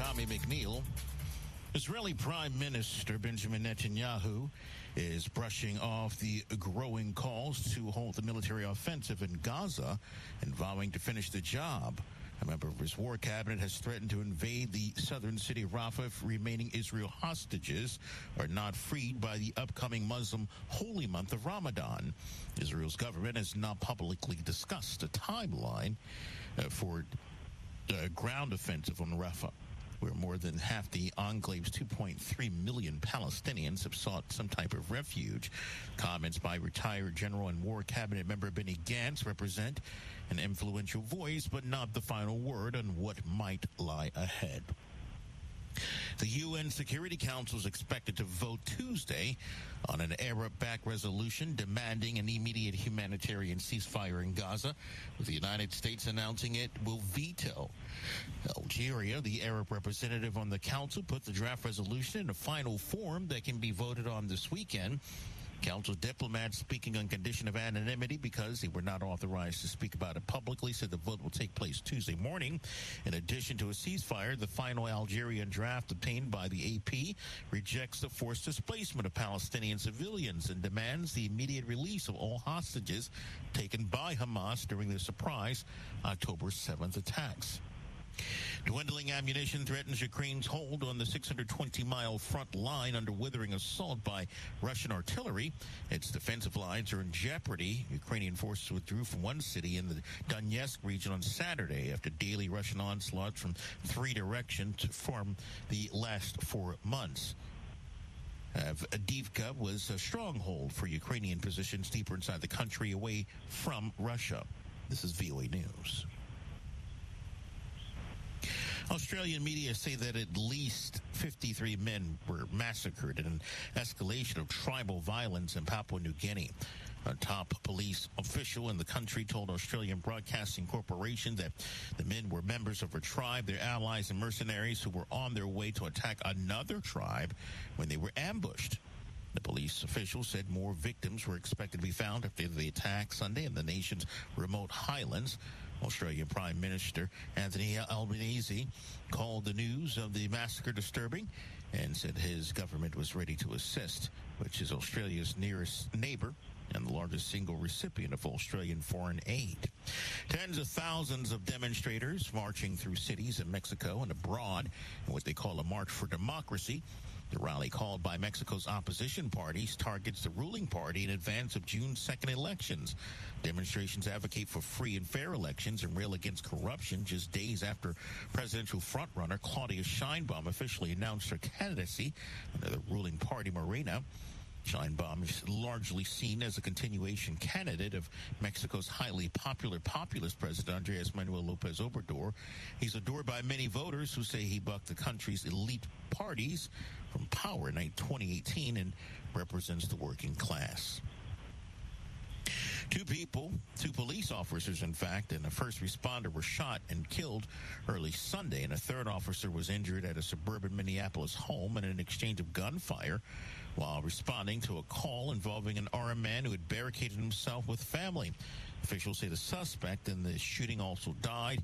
Tommy McNeil. Israeli Prime Minister Benjamin Netanyahu is brushing off the growing calls to halt the military offensive in Gaza and vowing to finish the job. A member of his war cabinet has threatened to invade the southern city of Rafah if remaining Israel hostages are not freed by the upcoming Muslim holy month of Ramadan. Israel's government has not publicly discussed a timeline uh, for a ground offensive on Rafah where more than half the enclave's 2.3 million Palestinians have sought some type of refuge. Comments by retired General and War Cabinet member Benny Gantz represent an influential voice, but not the final word on what might lie ahead. The UN Security Council is expected to vote Tuesday on an Arab-backed resolution demanding an immediate humanitarian ceasefire in Gaza, with the United States announcing it will veto. Algeria, the Arab representative on the council, put the draft resolution in a final form that can be voted on this weekend. Council diplomats speaking on condition of anonymity because they were not authorized to speak about it publicly said the vote will take place Tuesday morning. In addition to a ceasefire, the final Algerian draft obtained by the AP rejects the forced displacement of Palestinian civilians and demands the immediate release of all hostages taken by Hamas during the surprise October 7th attacks. Dwindling ammunition threatens Ukraine's hold on the 620 mile front line under withering assault by Russian artillery. Its defensive lines are in jeopardy. Ukrainian forces withdrew from one city in the Donetsk region on Saturday after daily Russian onslaughts from three directions from the last four months. Avdiivka was a stronghold for Ukrainian positions deeper inside the country away from Russia. This is VOA News. Australian media say that at least 53 men were massacred in an escalation of tribal violence in Papua New Guinea. A top police official in the country told Australian Broadcasting Corporation that the men were members of a tribe, their allies and mercenaries who were on their way to attack another tribe when they were ambushed. The police official said more victims were expected to be found after the attack Sunday in the nation's remote highlands. Australian Prime Minister Anthony Albanese called the news of the massacre disturbing and said his government was ready to assist, which is Australia's nearest neighbor and the largest single recipient of Australian foreign aid. Tens of thousands of demonstrators marching through cities in Mexico and abroad in what they call a march for democracy. The rally called by Mexico's opposition parties targets the ruling party in advance of June second elections. Demonstrations advocate for free and fair elections and rail against corruption just days after presidential frontrunner Claudia Sheinbaum officially announced her candidacy under the ruling party Morena. Sheinbaum is largely seen as a continuation candidate of Mexico's highly popular populist president Andres Manuel Lopez Obrador. He's adored by many voters who say he bucked the country's elite parties from power in 2018 and represents the working class. Two people, two police officers, in fact, and a first responder were shot and killed early Sunday, and a third officer was injured at a suburban Minneapolis home in an exchange of gunfire while responding to a call involving an armed man who had barricaded himself with family. Officials say the suspect in the shooting also died.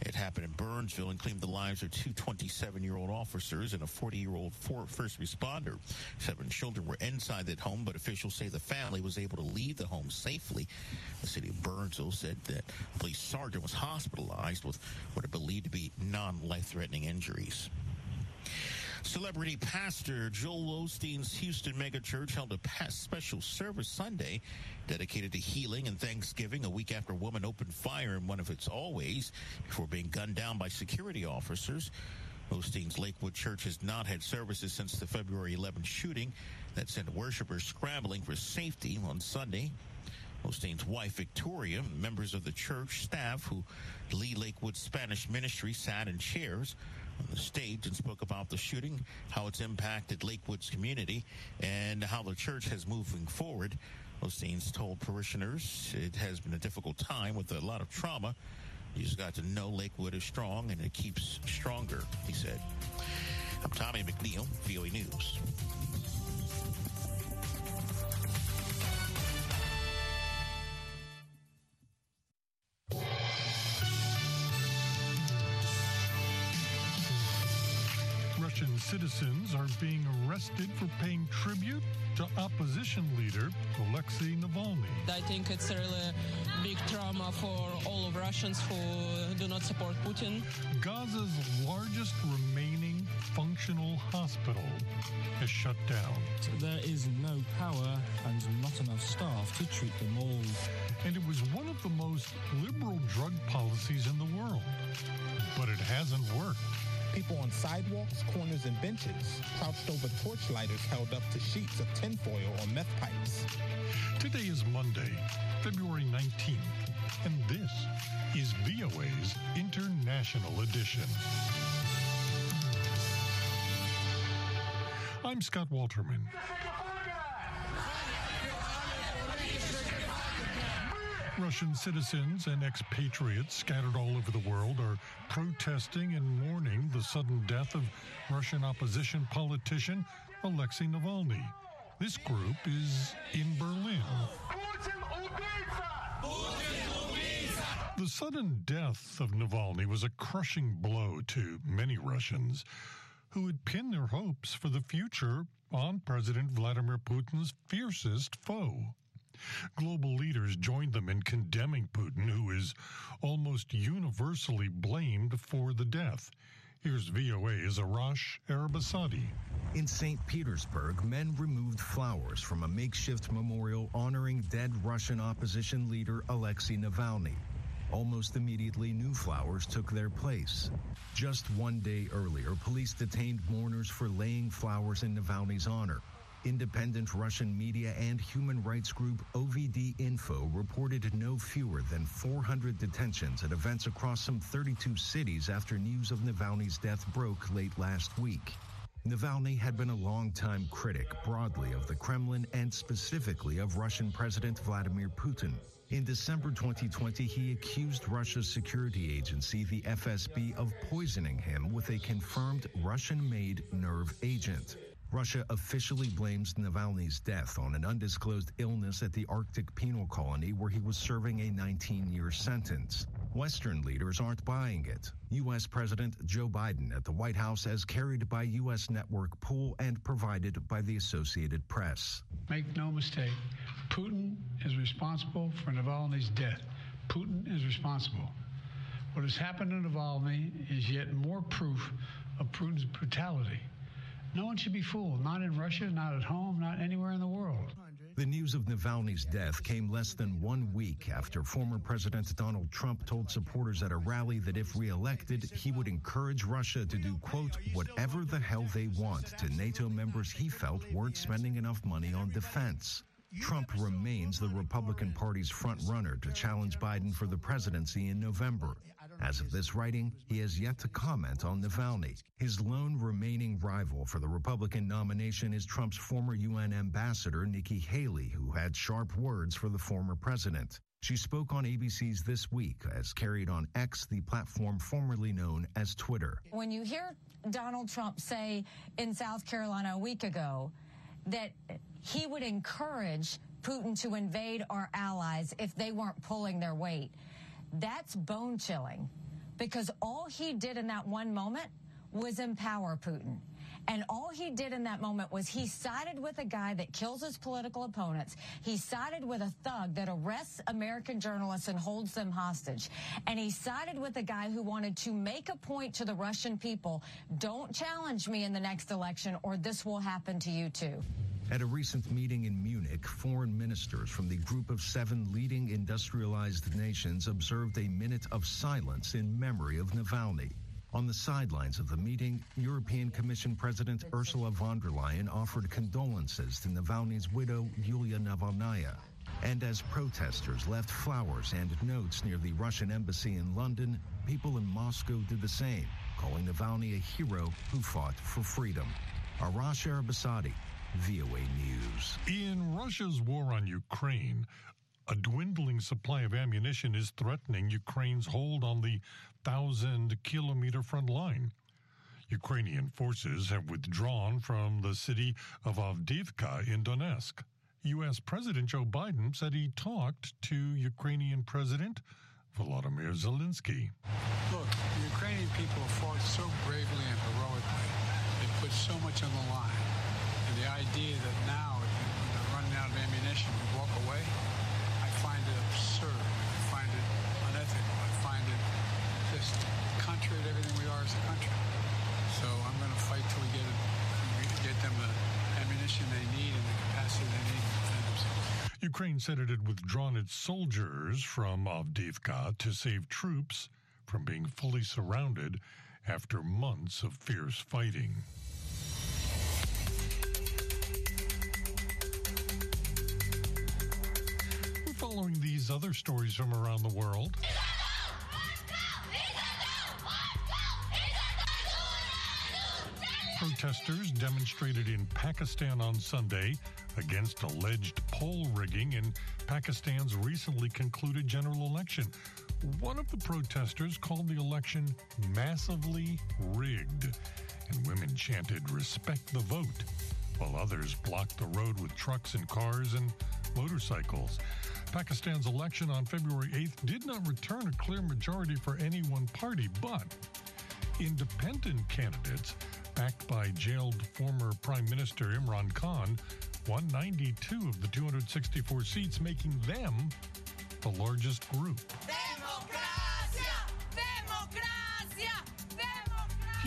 It happened in Burnsville and claimed the lives of two 27-year-old officers and a 40-year-old first responder. Seven children were inside that home, but officials say the family was able to leave the home safely. The city of Burnsville said that police sergeant was hospitalized with what are believed to be non-life-threatening injuries. Celebrity pastor Joel Osteen's Houston megachurch held a special service Sunday dedicated to healing and Thanksgiving a week after a woman opened fire in one of its always before being gunned down by security officers. Osteen's Lakewood Church has not had services since the February 11th shooting that sent worshipers scrambling for safety on Sunday. Osteen's wife, Victoria, members of the church staff who lead Lakewood Spanish ministry sat in chairs the stage and spoke about the shooting, how it's impacted Lakewood's community, and how the church has moving forward. Osteen's told parishioners it has been a difficult time with a lot of trauma. You just got to know Lakewood is strong and it keeps stronger, he said. I'm Tommy McNeil, VOA News. Citizens are being arrested for paying tribute to opposition leader Alexei Navalny. I think it's a really big trauma for all of Russians who do not support Putin. Gaza's largest remaining functional hospital has shut down. There is no power and not enough staff to treat them all. And it was one of the most liberal drug policies in the world. But it hasn't worked. People on sidewalks, corners, and benches crouched over torchlighters held up to sheets of tinfoil or meth pipes. Today is Monday, February 19th, and this is VOA's International Edition. I'm Scott Walterman. Russian citizens and expatriates scattered all over the world are protesting and mourning the sudden death of Russian opposition politician Alexei Navalny. This group is in Berlin. The sudden death of Navalny was a crushing blow to many Russians who had pinned their hopes for the future on President Vladimir Putin's fiercest foe. Global leaders joined them in condemning Putin, who is almost universally blamed for the death. Here's VOA's Arash Arabasadi. In St. Petersburg, men removed flowers from a makeshift memorial honoring dead Russian opposition leader Alexei Navalny. Almost immediately, new flowers took their place. Just one day earlier, police detained mourners for laying flowers in Navalny's honor. Independent Russian media and human rights group OVD Info reported no fewer than 400 detentions at events across some 32 cities after news of Navalny's death broke late last week. Navalny had been a longtime critic broadly of the Kremlin and specifically of Russian President Vladimir Putin. In December 2020, he accused Russia's security agency, the FSB, of poisoning him with a confirmed Russian made nerve agent. Russia officially blames Navalny's death on an undisclosed illness at the Arctic penal colony where he was serving a 19 year sentence. Western leaders aren't buying it. U.S. President Joe Biden at the White House as carried by U.S. network pool and provided by the Associated Press. Make no mistake, Putin is responsible for Navalny's death. Putin is responsible. What has happened to Navalny is yet more proof of Putin's brutality. No one should be fooled, not in Russia, not at home, not anywhere in the world. The news of Navalny's death came less than one week after former President Donald Trump told supporters at a rally that if reelected, he would encourage Russia to do, quote, whatever the hell they want to NATO members he felt weren't spending enough money on defense. Trump remains the Republican Party's front runner to challenge Biden for the presidency in November. As of this writing, he has yet to comment on Navalny. His lone remaining rival for the Republican nomination is Trump's former UN ambassador, Nikki Haley, who had sharp words for the former president. She spoke on ABC's This Week as carried on X, the platform formerly known as Twitter. When you hear Donald Trump say in South Carolina a week ago that he would encourage Putin to invade our allies if they weren't pulling their weight, that's bone chilling because all he did in that one moment was empower Putin. And all he did in that moment was he sided with a guy that kills his political opponents. He sided with a thug that arrests American journalists and holds them hostage. And he sided with a guy who wanted to make a point to the Russian people don't challenge me in the next election or this will happen to you too. At a recent meeting in Munich, foreign ministers from the group of seven leading industrialized nations observed a minute of silence in memory of Navalny. On the sidelines of the meeting, European Commission President Ursula von der Leyen offered condolences to Navalny's widow, Yulia Navalnaya. And as protesters left flowers and notes near the Russian embassy in London, people in Moscow did the same, calling Navalny a hero who fought for freedom. Arash Arabasadi, VOA News. In Russia's war on Ukraine, a dwindling supply of ammunition is threatening Ukraine's hold on the thousand kilometer front line. Ukrainian forces have withdrawn from the city of Avdiivka in Donetsk. U.S. President Joe Biden said he talked to Ukrainian President Volodymyr Zelensky. Look, the Ukrainian people fought so bravely and heroically. They put so much on the line. Idea that now, they're running out of ammunition, we walk away, I find it absurd. I find it unethical. I find it just contrary to everything we are as a country. So I'm going to fight till we get it, get them the ammunition they need and the capacity they need to defend themselves. Ukraine said it had withdrawn its soldiers from Avdiivka to save troops from being fully surrounded after months of fierce fighting. Following these other stories from around the world. Protesters demonstrated in Pakistan on Sunday against alleged poll rigging in Pakistan's recently concluded general election. One of the protesters called the election massively rigged, and women chanted, Respect the vote, while others blocked the road with trucks and cars and motorcycles. Pakistan's election on February 8th did not return a clear majority for any one party, but independent candidates backed by jailed former Prime Minister Imran Khan, won 92 of the 264 seats, making them the largest group.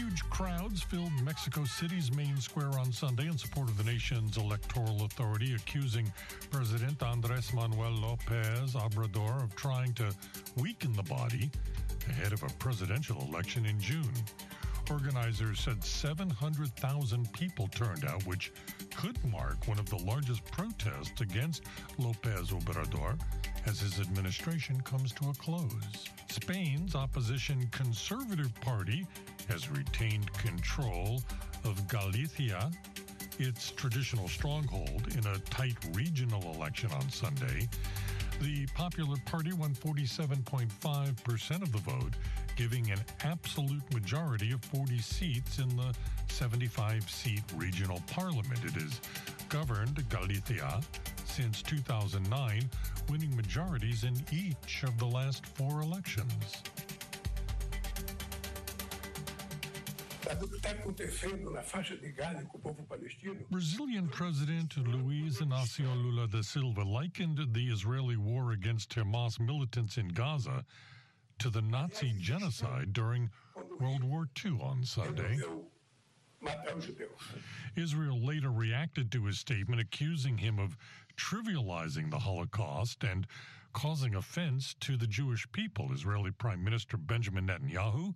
Huge crowds filled Mexico City's main square on Sunday in support of the nation's electoral authority, accusing President Andres Manuel Lopez Obrador of trying to weaken the body ahead of a presidential election in June. Organizers said 700,000 people turned out, which could mark one of the largest protests against Lopez Obrador as his administration comes to a close. Spain's opposition Conservative Party has retained control of Galicia, its traditional stronghold, in a tight regional election on Sunday. The Popular Party won 47.5% of the vote, giving an absolute majority of 40 seats in the 75 seat regional parliament. It has governed Galicia since 2009, winning majorities in each of the last four elections. Brazilian President Luiz Inácio Lula da Silva likened the Israeli war against Hamas militants in Gaza to the Nazi genocide during World War II on Sunday. Israel later reacted to his statement, accusing him of trivializing the Holocaust and causing offense to the Jewish people. Israeli Prime Minister Benjamin Netanyahu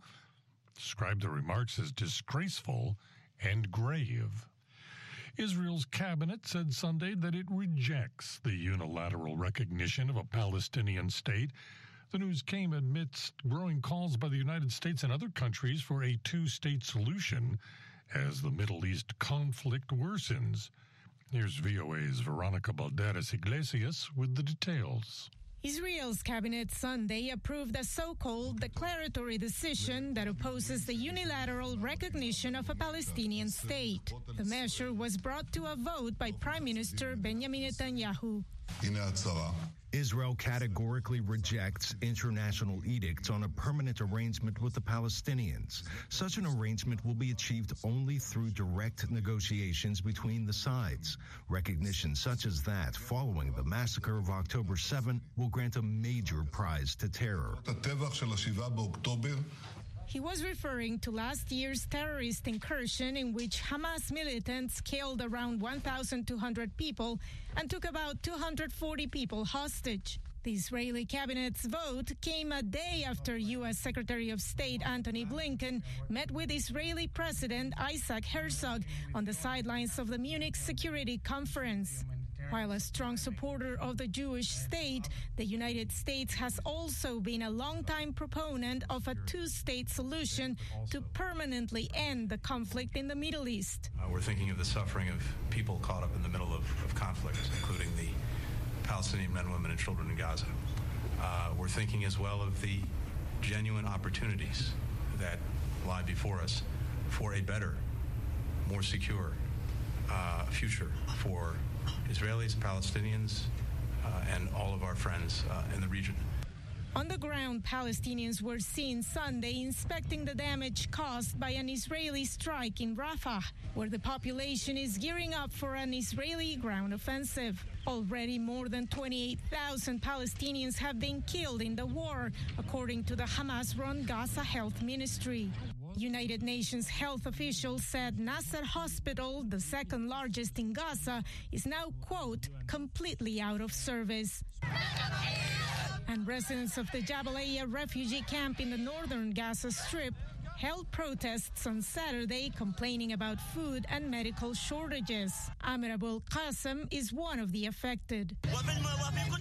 described the remarks as disgraceful and grave. Israel's cabinet said Sunday that it rejects the unilateral recognition of a Palestinian state. The news came amidst growing calls by the United States and other countries for a two state solution as the Middle East conflict worsens. Here's VOA's Veronica Balderas Iglesias with the details. Israel's cabinet Sunday approved a so-called declaratory decision that opposes the unilateral recognition of a Palestinian state. The measure was brought to a vote by Prime Minister Benjamin Netanyahu. Israel categorically rejects international edicts on a permanent arrangement with the Palestinians. Such an arrangement will be achieved only through direct negotiations between the sides. Recognition such as that, following the massacre of October 7, will grant a major prize to terror. He was referring to last year's terrorist incursion in which Hamas militants killed around 1,200 people and took about 240 people hostage. The Israeli cabinet's vote came a day after U.S. Secretary of State Antony Blinken met with Israeli President Isaac Herzog on the sidelines of the Munich Security Conference. While a strong supporter of the Jewish state, the United States has also been a longtime proponent of a two state solution to permanently end the conflict in the Middle East. Uh, we're thinking of the suffering of people caught up in the middle of, of conflict, including the Palestinian men, women, and children in Gaza. Uh, we're thinking as well of the genuine opportunities that lie before us for a better, more secure uh, future for Israelis, Palestinians, uh, and all of our friends uh, in the region. On the ground, Palestinians were seen Sunday inspecting the damage caused by an Israeli strike in Rafah, where the population is gearing up for an Israeli ground offensive. Already more than 28,000 Palestinians have been killed in the war, according to the Hamas run Gaza Health Ministry. United Nations health officials said Nasser Hospital, the second largest in Gaza, is now, quote, completely out of service. And residents of the Jabalia refugee camp in the northern Gaza Strip held protests on Saturday complaining about food and medical shortages. Amirabul Qasem is one of the affected.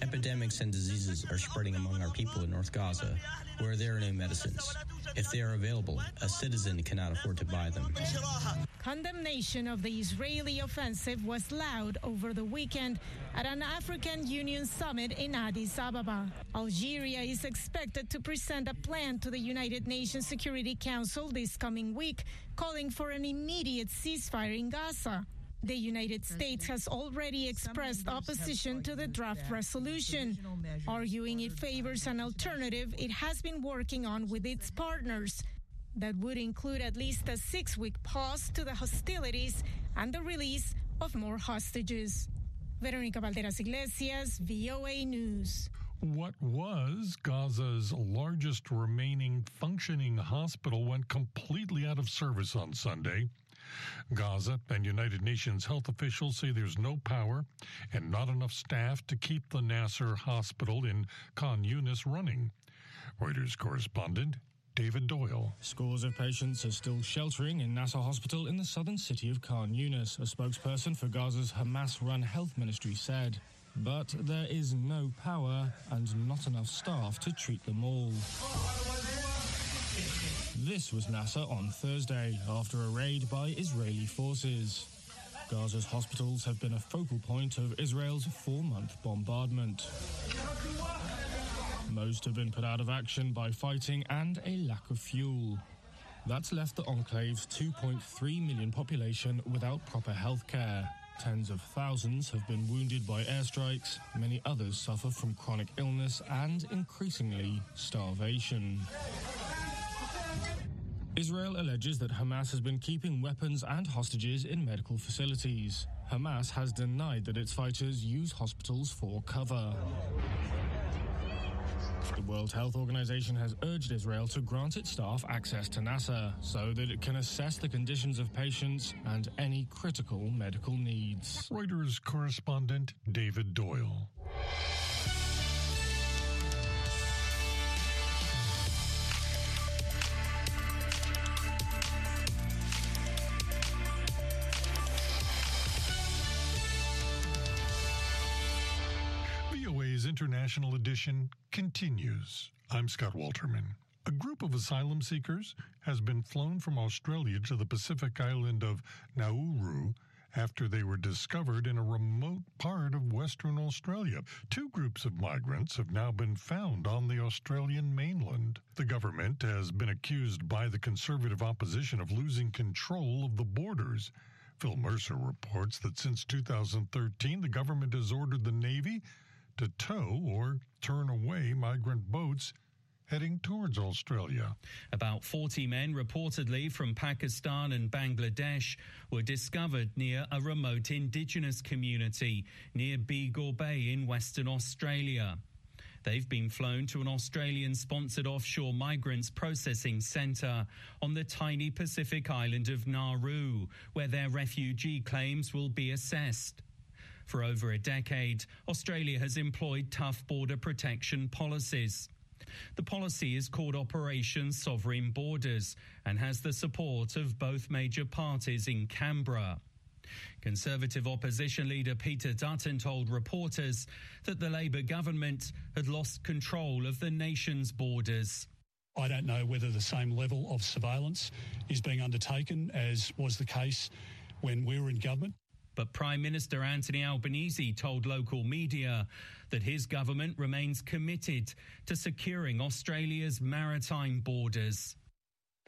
Epidemics and diseases are spreading among our people in North Gaza, where there are no medicines. If they are available, a citizen cannot afford to buy them. Condemnation of the Israeli offensive was loud over the weekend at an African Union summit in Addis Ababa. Algeria is expected to present a plan to the United Nations Security Council this coming week, calling for an immediate ceasefire in Gaza. The United States has already expressed opposition to the draft resolution, arguing it favors an alternative it has been working on with its partners that would include at least a six week pause to the hostilities and the release of more hostages. Veronica Balderas Iglesias, VOA News. What was Gaza's largest remaining functioning hospital went completely out of service on Sunday. Gaza and United Nations health officials say there's no power and not enough staff to keep the Nasser hospital in Khan Yunis running. Reuters correspondent David Doyle. Scores of patients are still sheltering in Nasser Hospital in the southern city of Khan Yunis, a spokesperson for Gaza's Hamas run health ministry said. But there is no power and not enough staff to treat them all. This was Nasser on Thursday after a raid by Israeli forces. Gaza's hospitals have been a focal point of Israel's four month bombardment. Most have been put out of action by fighting and a lack of fuel. That's left the enclave's 2.3 million population without proper health care. Tens of thousands have been wounded by airstrikes, many others suffer from chronic illness and, increasingly, starvation. Israel alleges that Hamas has been keeping weapons and hostages in medical facilities. Hamas has denied that its fighters use hospitals for cover. The World Health Organization has urged Israel to grant its staff access to Nasser so that it can assess the conditions of patients and any critical medical needs. Reuters correspondent David Doyle. International Edition continues. I'm Scott Walterman. A group of asylum seekers has been flown from Australia to the Pacific island of Nauru after they were discovered in a remote part of Western Australia. Two groups of migrants have now been found on the Australian mainland. The government has been accused by the Conservative opposition of losing control of the borders. Phil Mercer reports that since 2013, the government has ordered the Navy to tow or turn away migrant boats heading towards Australia. About 40 men, reportedly from Pakistan and Bangladesh, were discovered near a remote indigenous community near Beagle Bay in Western Australia. They've been flown to an Australian sponsored offshore migrants processing centre on the tiny Pacific island of Nauru, where their refugee claims will be assessed. For over a decade, Australia has employed tough border protection policies. The policy is called Operation Sovereign Borders and has the support of both major parties in Canberra. Conservative opposition leader Peter Dutton told reporters that the Labor government had lost control of the nation's borders. I don't know whether the same level of surveillance is being undertaken as was the case when we were in government. But Prime Minister Anthony Albanese told local media that his government remains committed to securing Australia's maritime borders.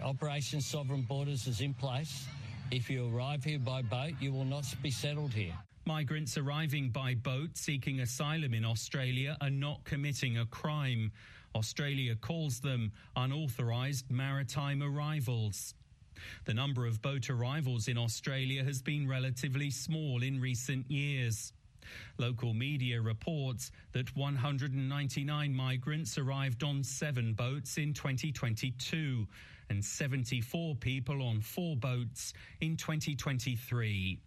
Operation Sovereign Borders is in place. If you arrive here by boat, you will not be settled here. Migrants arriving by boat seeking asylum in Australia are not committing a crime. Australia calls them unauthorised maritime arrivals. The number of boat arrivals in Australia has been relatively small in recent years. Local media reports that 199 migrants arrived on seven boats in 2022 and 74 people on four boats in 2023.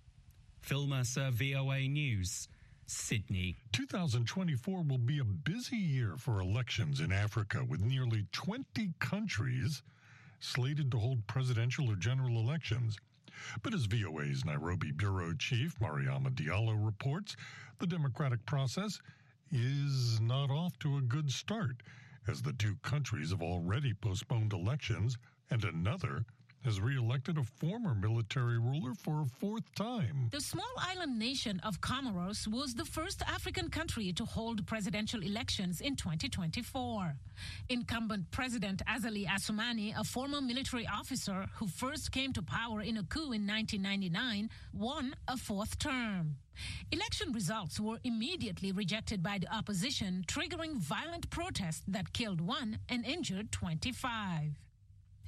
Phil Mercer, VOA News. Sydney. 2024 will be a busy year for elections in Africa with nearly 20 countries slated to hold presidential or general elections. But as VOA's Nairobi bureau chief Mariama Diallo reports, the democratic process is not off to a good start, as the two countries have already postponed elections and another has re-elected a former military ruler for a fourth time. The small island nation of Comoros was the first African country to hold presidential elections in 2024. Incumbent President Azali Assoumani, a former military officer who first came to power in a coup in 1999, won a fourth term. Election results were immediately rejected by the opposition, triggering violent protests that killed one and injured 25.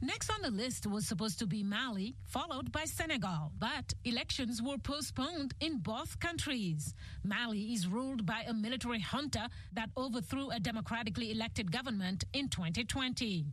Next on the list was supposed to be Mali, followed by Senegal. But elections were postponed in both countries. Mali is ruled by a military junta that overthrew a democratically elected government in 2020.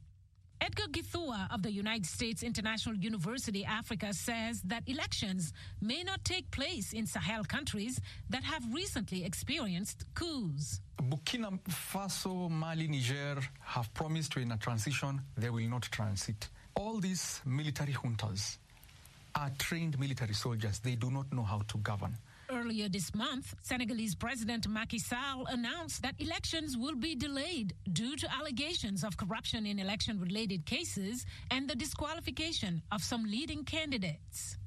Edgar Githua of the United States International University Africa says that elections may not take place in Sahel countries that have recently experienced coups. Burkina Faso, Mali, Niger have promised in a transition they will not transit. All these military juntas are trained military soldiers. They do not know how to govern. Earlier this month, Senegalese President Macky Sall announced that elections will be delayed due to allegations of corruption in election related cases and the disqualification of some leading candidates.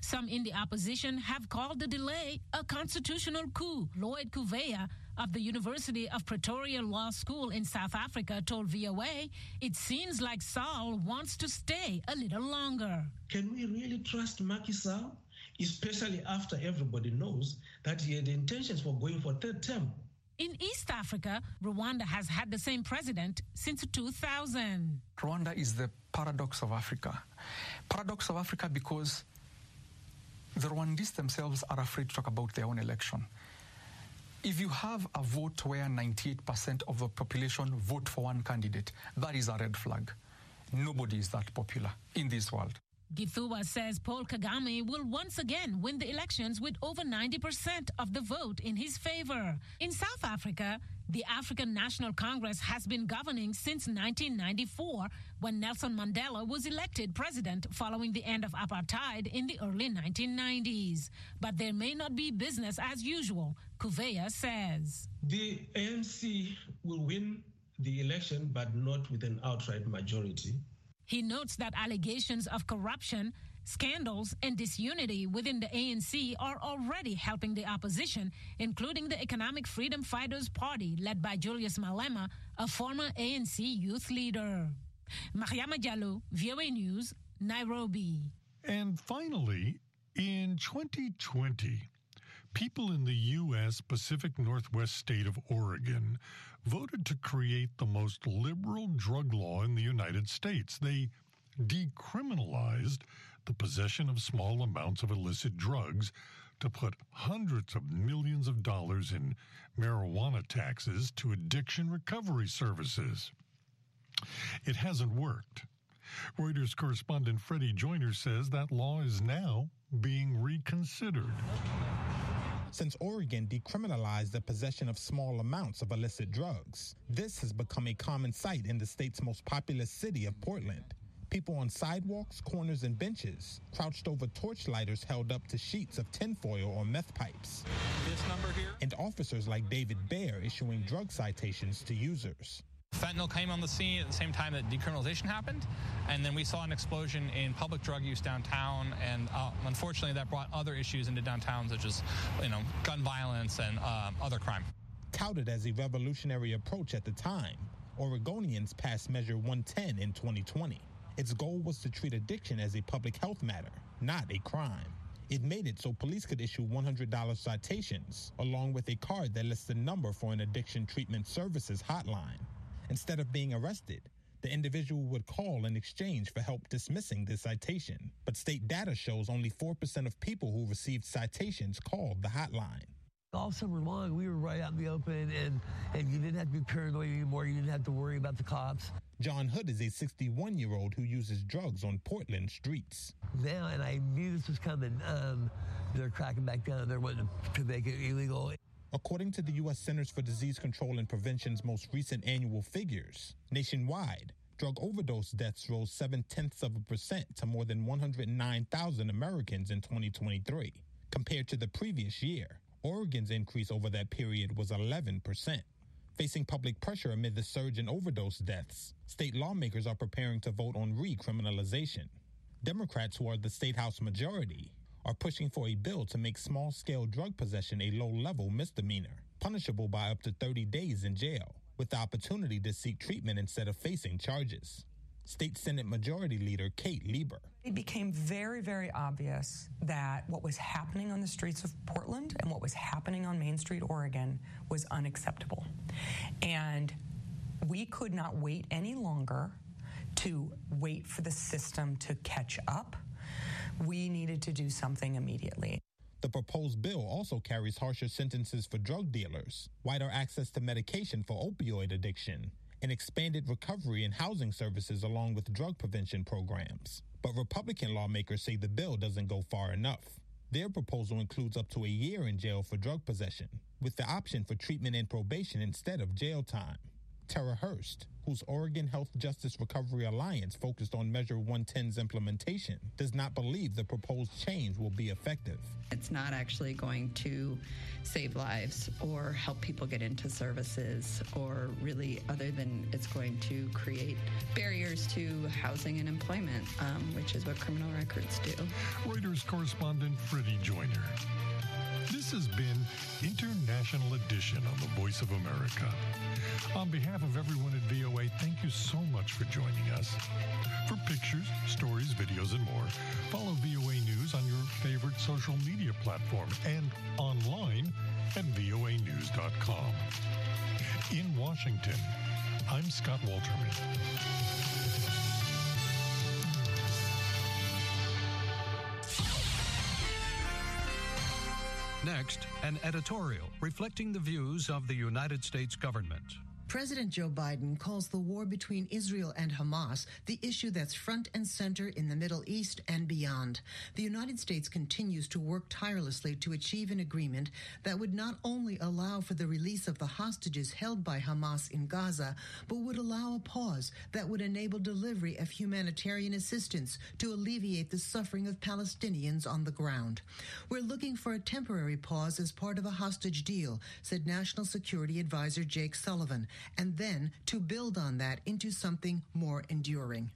Some in the opposition have called the delay a constitutional coup. Lloyd Gouveia of the University of Pretoria Law School in South Africa told VOA it seems like Sall wants to stay a little longer. Can we really trust Macky Sall? Especially after everybody knows that he had intentions for going for third term. In East Africa, Rwanda has had the same president since 2000. Rwanda is the paradox of Africa. Paradox of Africa because the Rwandese themselves are afraid to talk about their own election. If you have a vote where 98% of the population vote for one candidate, that is a red flag. Nobody is that popular in this world. Githua says Paul Kagame will once again win the elections with over 90% of the vote in his favor. In South Africa, the African National Congress has been governing since 1994 when Nelson Mandela was elected president following the end of apartheid in the early 1990s. But there may not be business as usual, Gouveia says. The ANC will win the election, but not with an outright majority. He notes that allegations of corruption, scandals, and disunity within the ANC are already helping the opposition, including the Economic Freedom Fighters Party led by Julius Malema, a former ANC youth leader. Mariama Diallo, VOA News, Nairobi. And finally, in 2020, people in the U.S. Pacific Northwest state of Oregon voted to create the most liberal drug law in the United States. They decriminalized the possession of small amounts of illicit drugs to put hundreds of millions of dollars in marijuana taxes to addiction recovery services. It hasn't worked. Reuters correspondent Freddie Joyner says that law is now being reconsidered since Oregon decriminalized the possession of small amounts of illicit drugs. This has become a common sight in the state's most populous city of Portland. People on sidewalks, corners, and benches, crouched over torchlighters held up to sheets of tinfoil or meth pipes. This number here? And officers like David Baer issuing drug citations to users. Fentanyl came on the scene at the same time that decriminalization happened, and then we saw an explosion in public drug use downtown, and uh, unfortunately that brought other issues into downtown, such as you know gun violence and uh, other crime. Touted as a revolutionary approach at the time, Oregonians passed Measure 110 in 2020. Its goal was to treat addiction as a public health matter, not a crime. It made it so police could issue $100 citations, along with a card that lists the number for an addiction treatment services hotline. Instead of being arrested, the individual would call in exchange for help dismissing the citation. But state data shows only 4% of people who received citations called the hotline. All summer long, we were right out in the open, and, and you didn't have to be paranoid anymore. You didn't have to worry about the cops. John Hood is a 61 year old who uses drugs on Portland streets. Now, and I knew this was coming, um, they're cracking back down. They're wanting to make it illegal. According to the U.S. Centers for Disease Control and Prevention's most recent annual figures, nationwide, drug overdose deaths rose seven tenths of a percent to more than 109,000 Americans in 2023. Compared to the previous year, Oregon's increase over that period was 11%. Facing public pressure amid the surge in overdose deaths, state lawmakers are preparing to vote on recriminalization. Democrats, who are the state house majority, are pushing for a bill to make small scale drug possession a low level misdemeanor, punishable by up to 30 days in jail, with the opportunity to seek treatment instead of facing charges. State Senate Majority Leader Kate Lieber. It became very, very obvious that what was happening on the streets of Portland and what was happening on Main Street, Oregon, was unacceptable. And we could not wait any longer to wait for the system to catch up. We needed to do something immediately. The proposed bill also carries harsher sentences for drug dealers, wider access to medication for opioid addiction, and expanded recovery and housing services along with drug prevention programs. But Republican lawmakers say the bill doesn't go far enough. Their proposal includes up to a year in jail for drug possession, with the option for treatment and probation instead of jail time. Tera Hurst, whose Oregon Health Justice Recovery Alliance focused on Measure 110's implementation, does not believe the proposed change will be effective. It's not actually going to save lives or help people get into services or really other than it's going to create barriers to housing and employment, um, which is what criminal records do. Reuters correspondent Freddie Joyner. This has been International Edition on the Voice of America. On behalf of everyone at VOA, thank you so much for joining us. For pictures, stories, videos, and more, follow VOA News on your favorite social media platform and online at voanews.com. In Washington, I'm Scott Walterman. Next, an editorial reflecting the views of the United States government. President Joe Biden calls the war between Israel and Hamas the issue that's front and center in the Middle East and beyond. The United States continues to work tirelessly to achieve an agreement that would not only allow for the release of the hostages held by Hamas in Gaza, but would allow a pause that would enable delivery of humanitarian assistance to alleviate the suffering of Palestinians on the ground. We're looking for a temporary pause as part of a hostage deal, said National Security Advisor Jake Sullivan and then to build on that into something more enduring.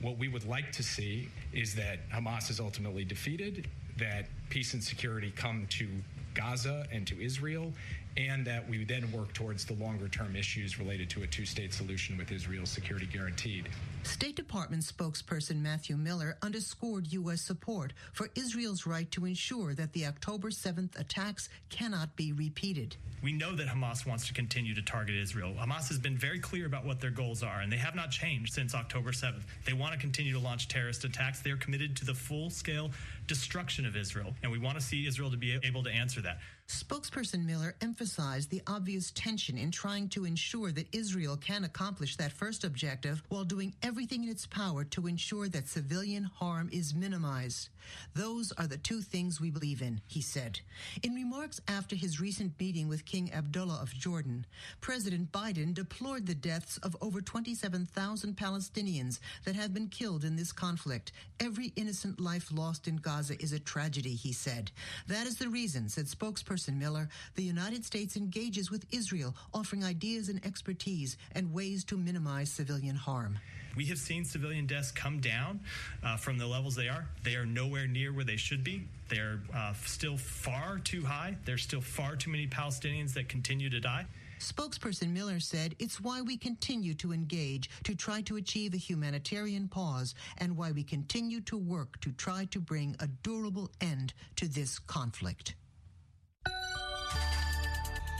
What we would like to see is that Hamas is ultimately defeated, that peace and security come to Gaza and to Israel, and that we then work towards the longer term issues related to a two state solution with Israel's security guaranteed. State Department spokesperson Matthew Miller underscored U.S. support for Israel's right to ensure that the October 7th attacks cannot be repeated. We know that Hamas wants to continue to target Israel. Hamas has been very clear about what their goals are, and they have not changed since October 7th. They want to continue to launch terrorist attacks. They are committed to the full scale destruction of Israel, and we want to see Israel to be able to answer that. Spokesperson Miller emphasized the obvious tension in trying to ensure that Israel can accomplish that first objective while doing everything in its power to ensure that civilian harm is minimized. Those are the two things we believe in, he said. In remarks after his recent meeting with King Abdullah of Jordan, President Biden deplored the deaths of over 27,000 Palestinians that have been killed in this conflict. Every innocent life lost in Gaza is a tragedy, he said. That is the reason, said spokesperson Miller, the United States engages with Israel, offering ideas and expertise and ways to minimize civilian harm. We have seen civilian deaths come down uh, from the levels they are. They are nowhere near where they should be. They're uh, still far too high. There's still far too many Palestinians that continue to die. Spokesperson Miller said it's why we continue to engage to try to achieve a humanitarian pause and why we continue to work to try to bring a durable end to this conflict.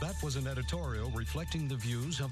That was an editorial reflecting the views of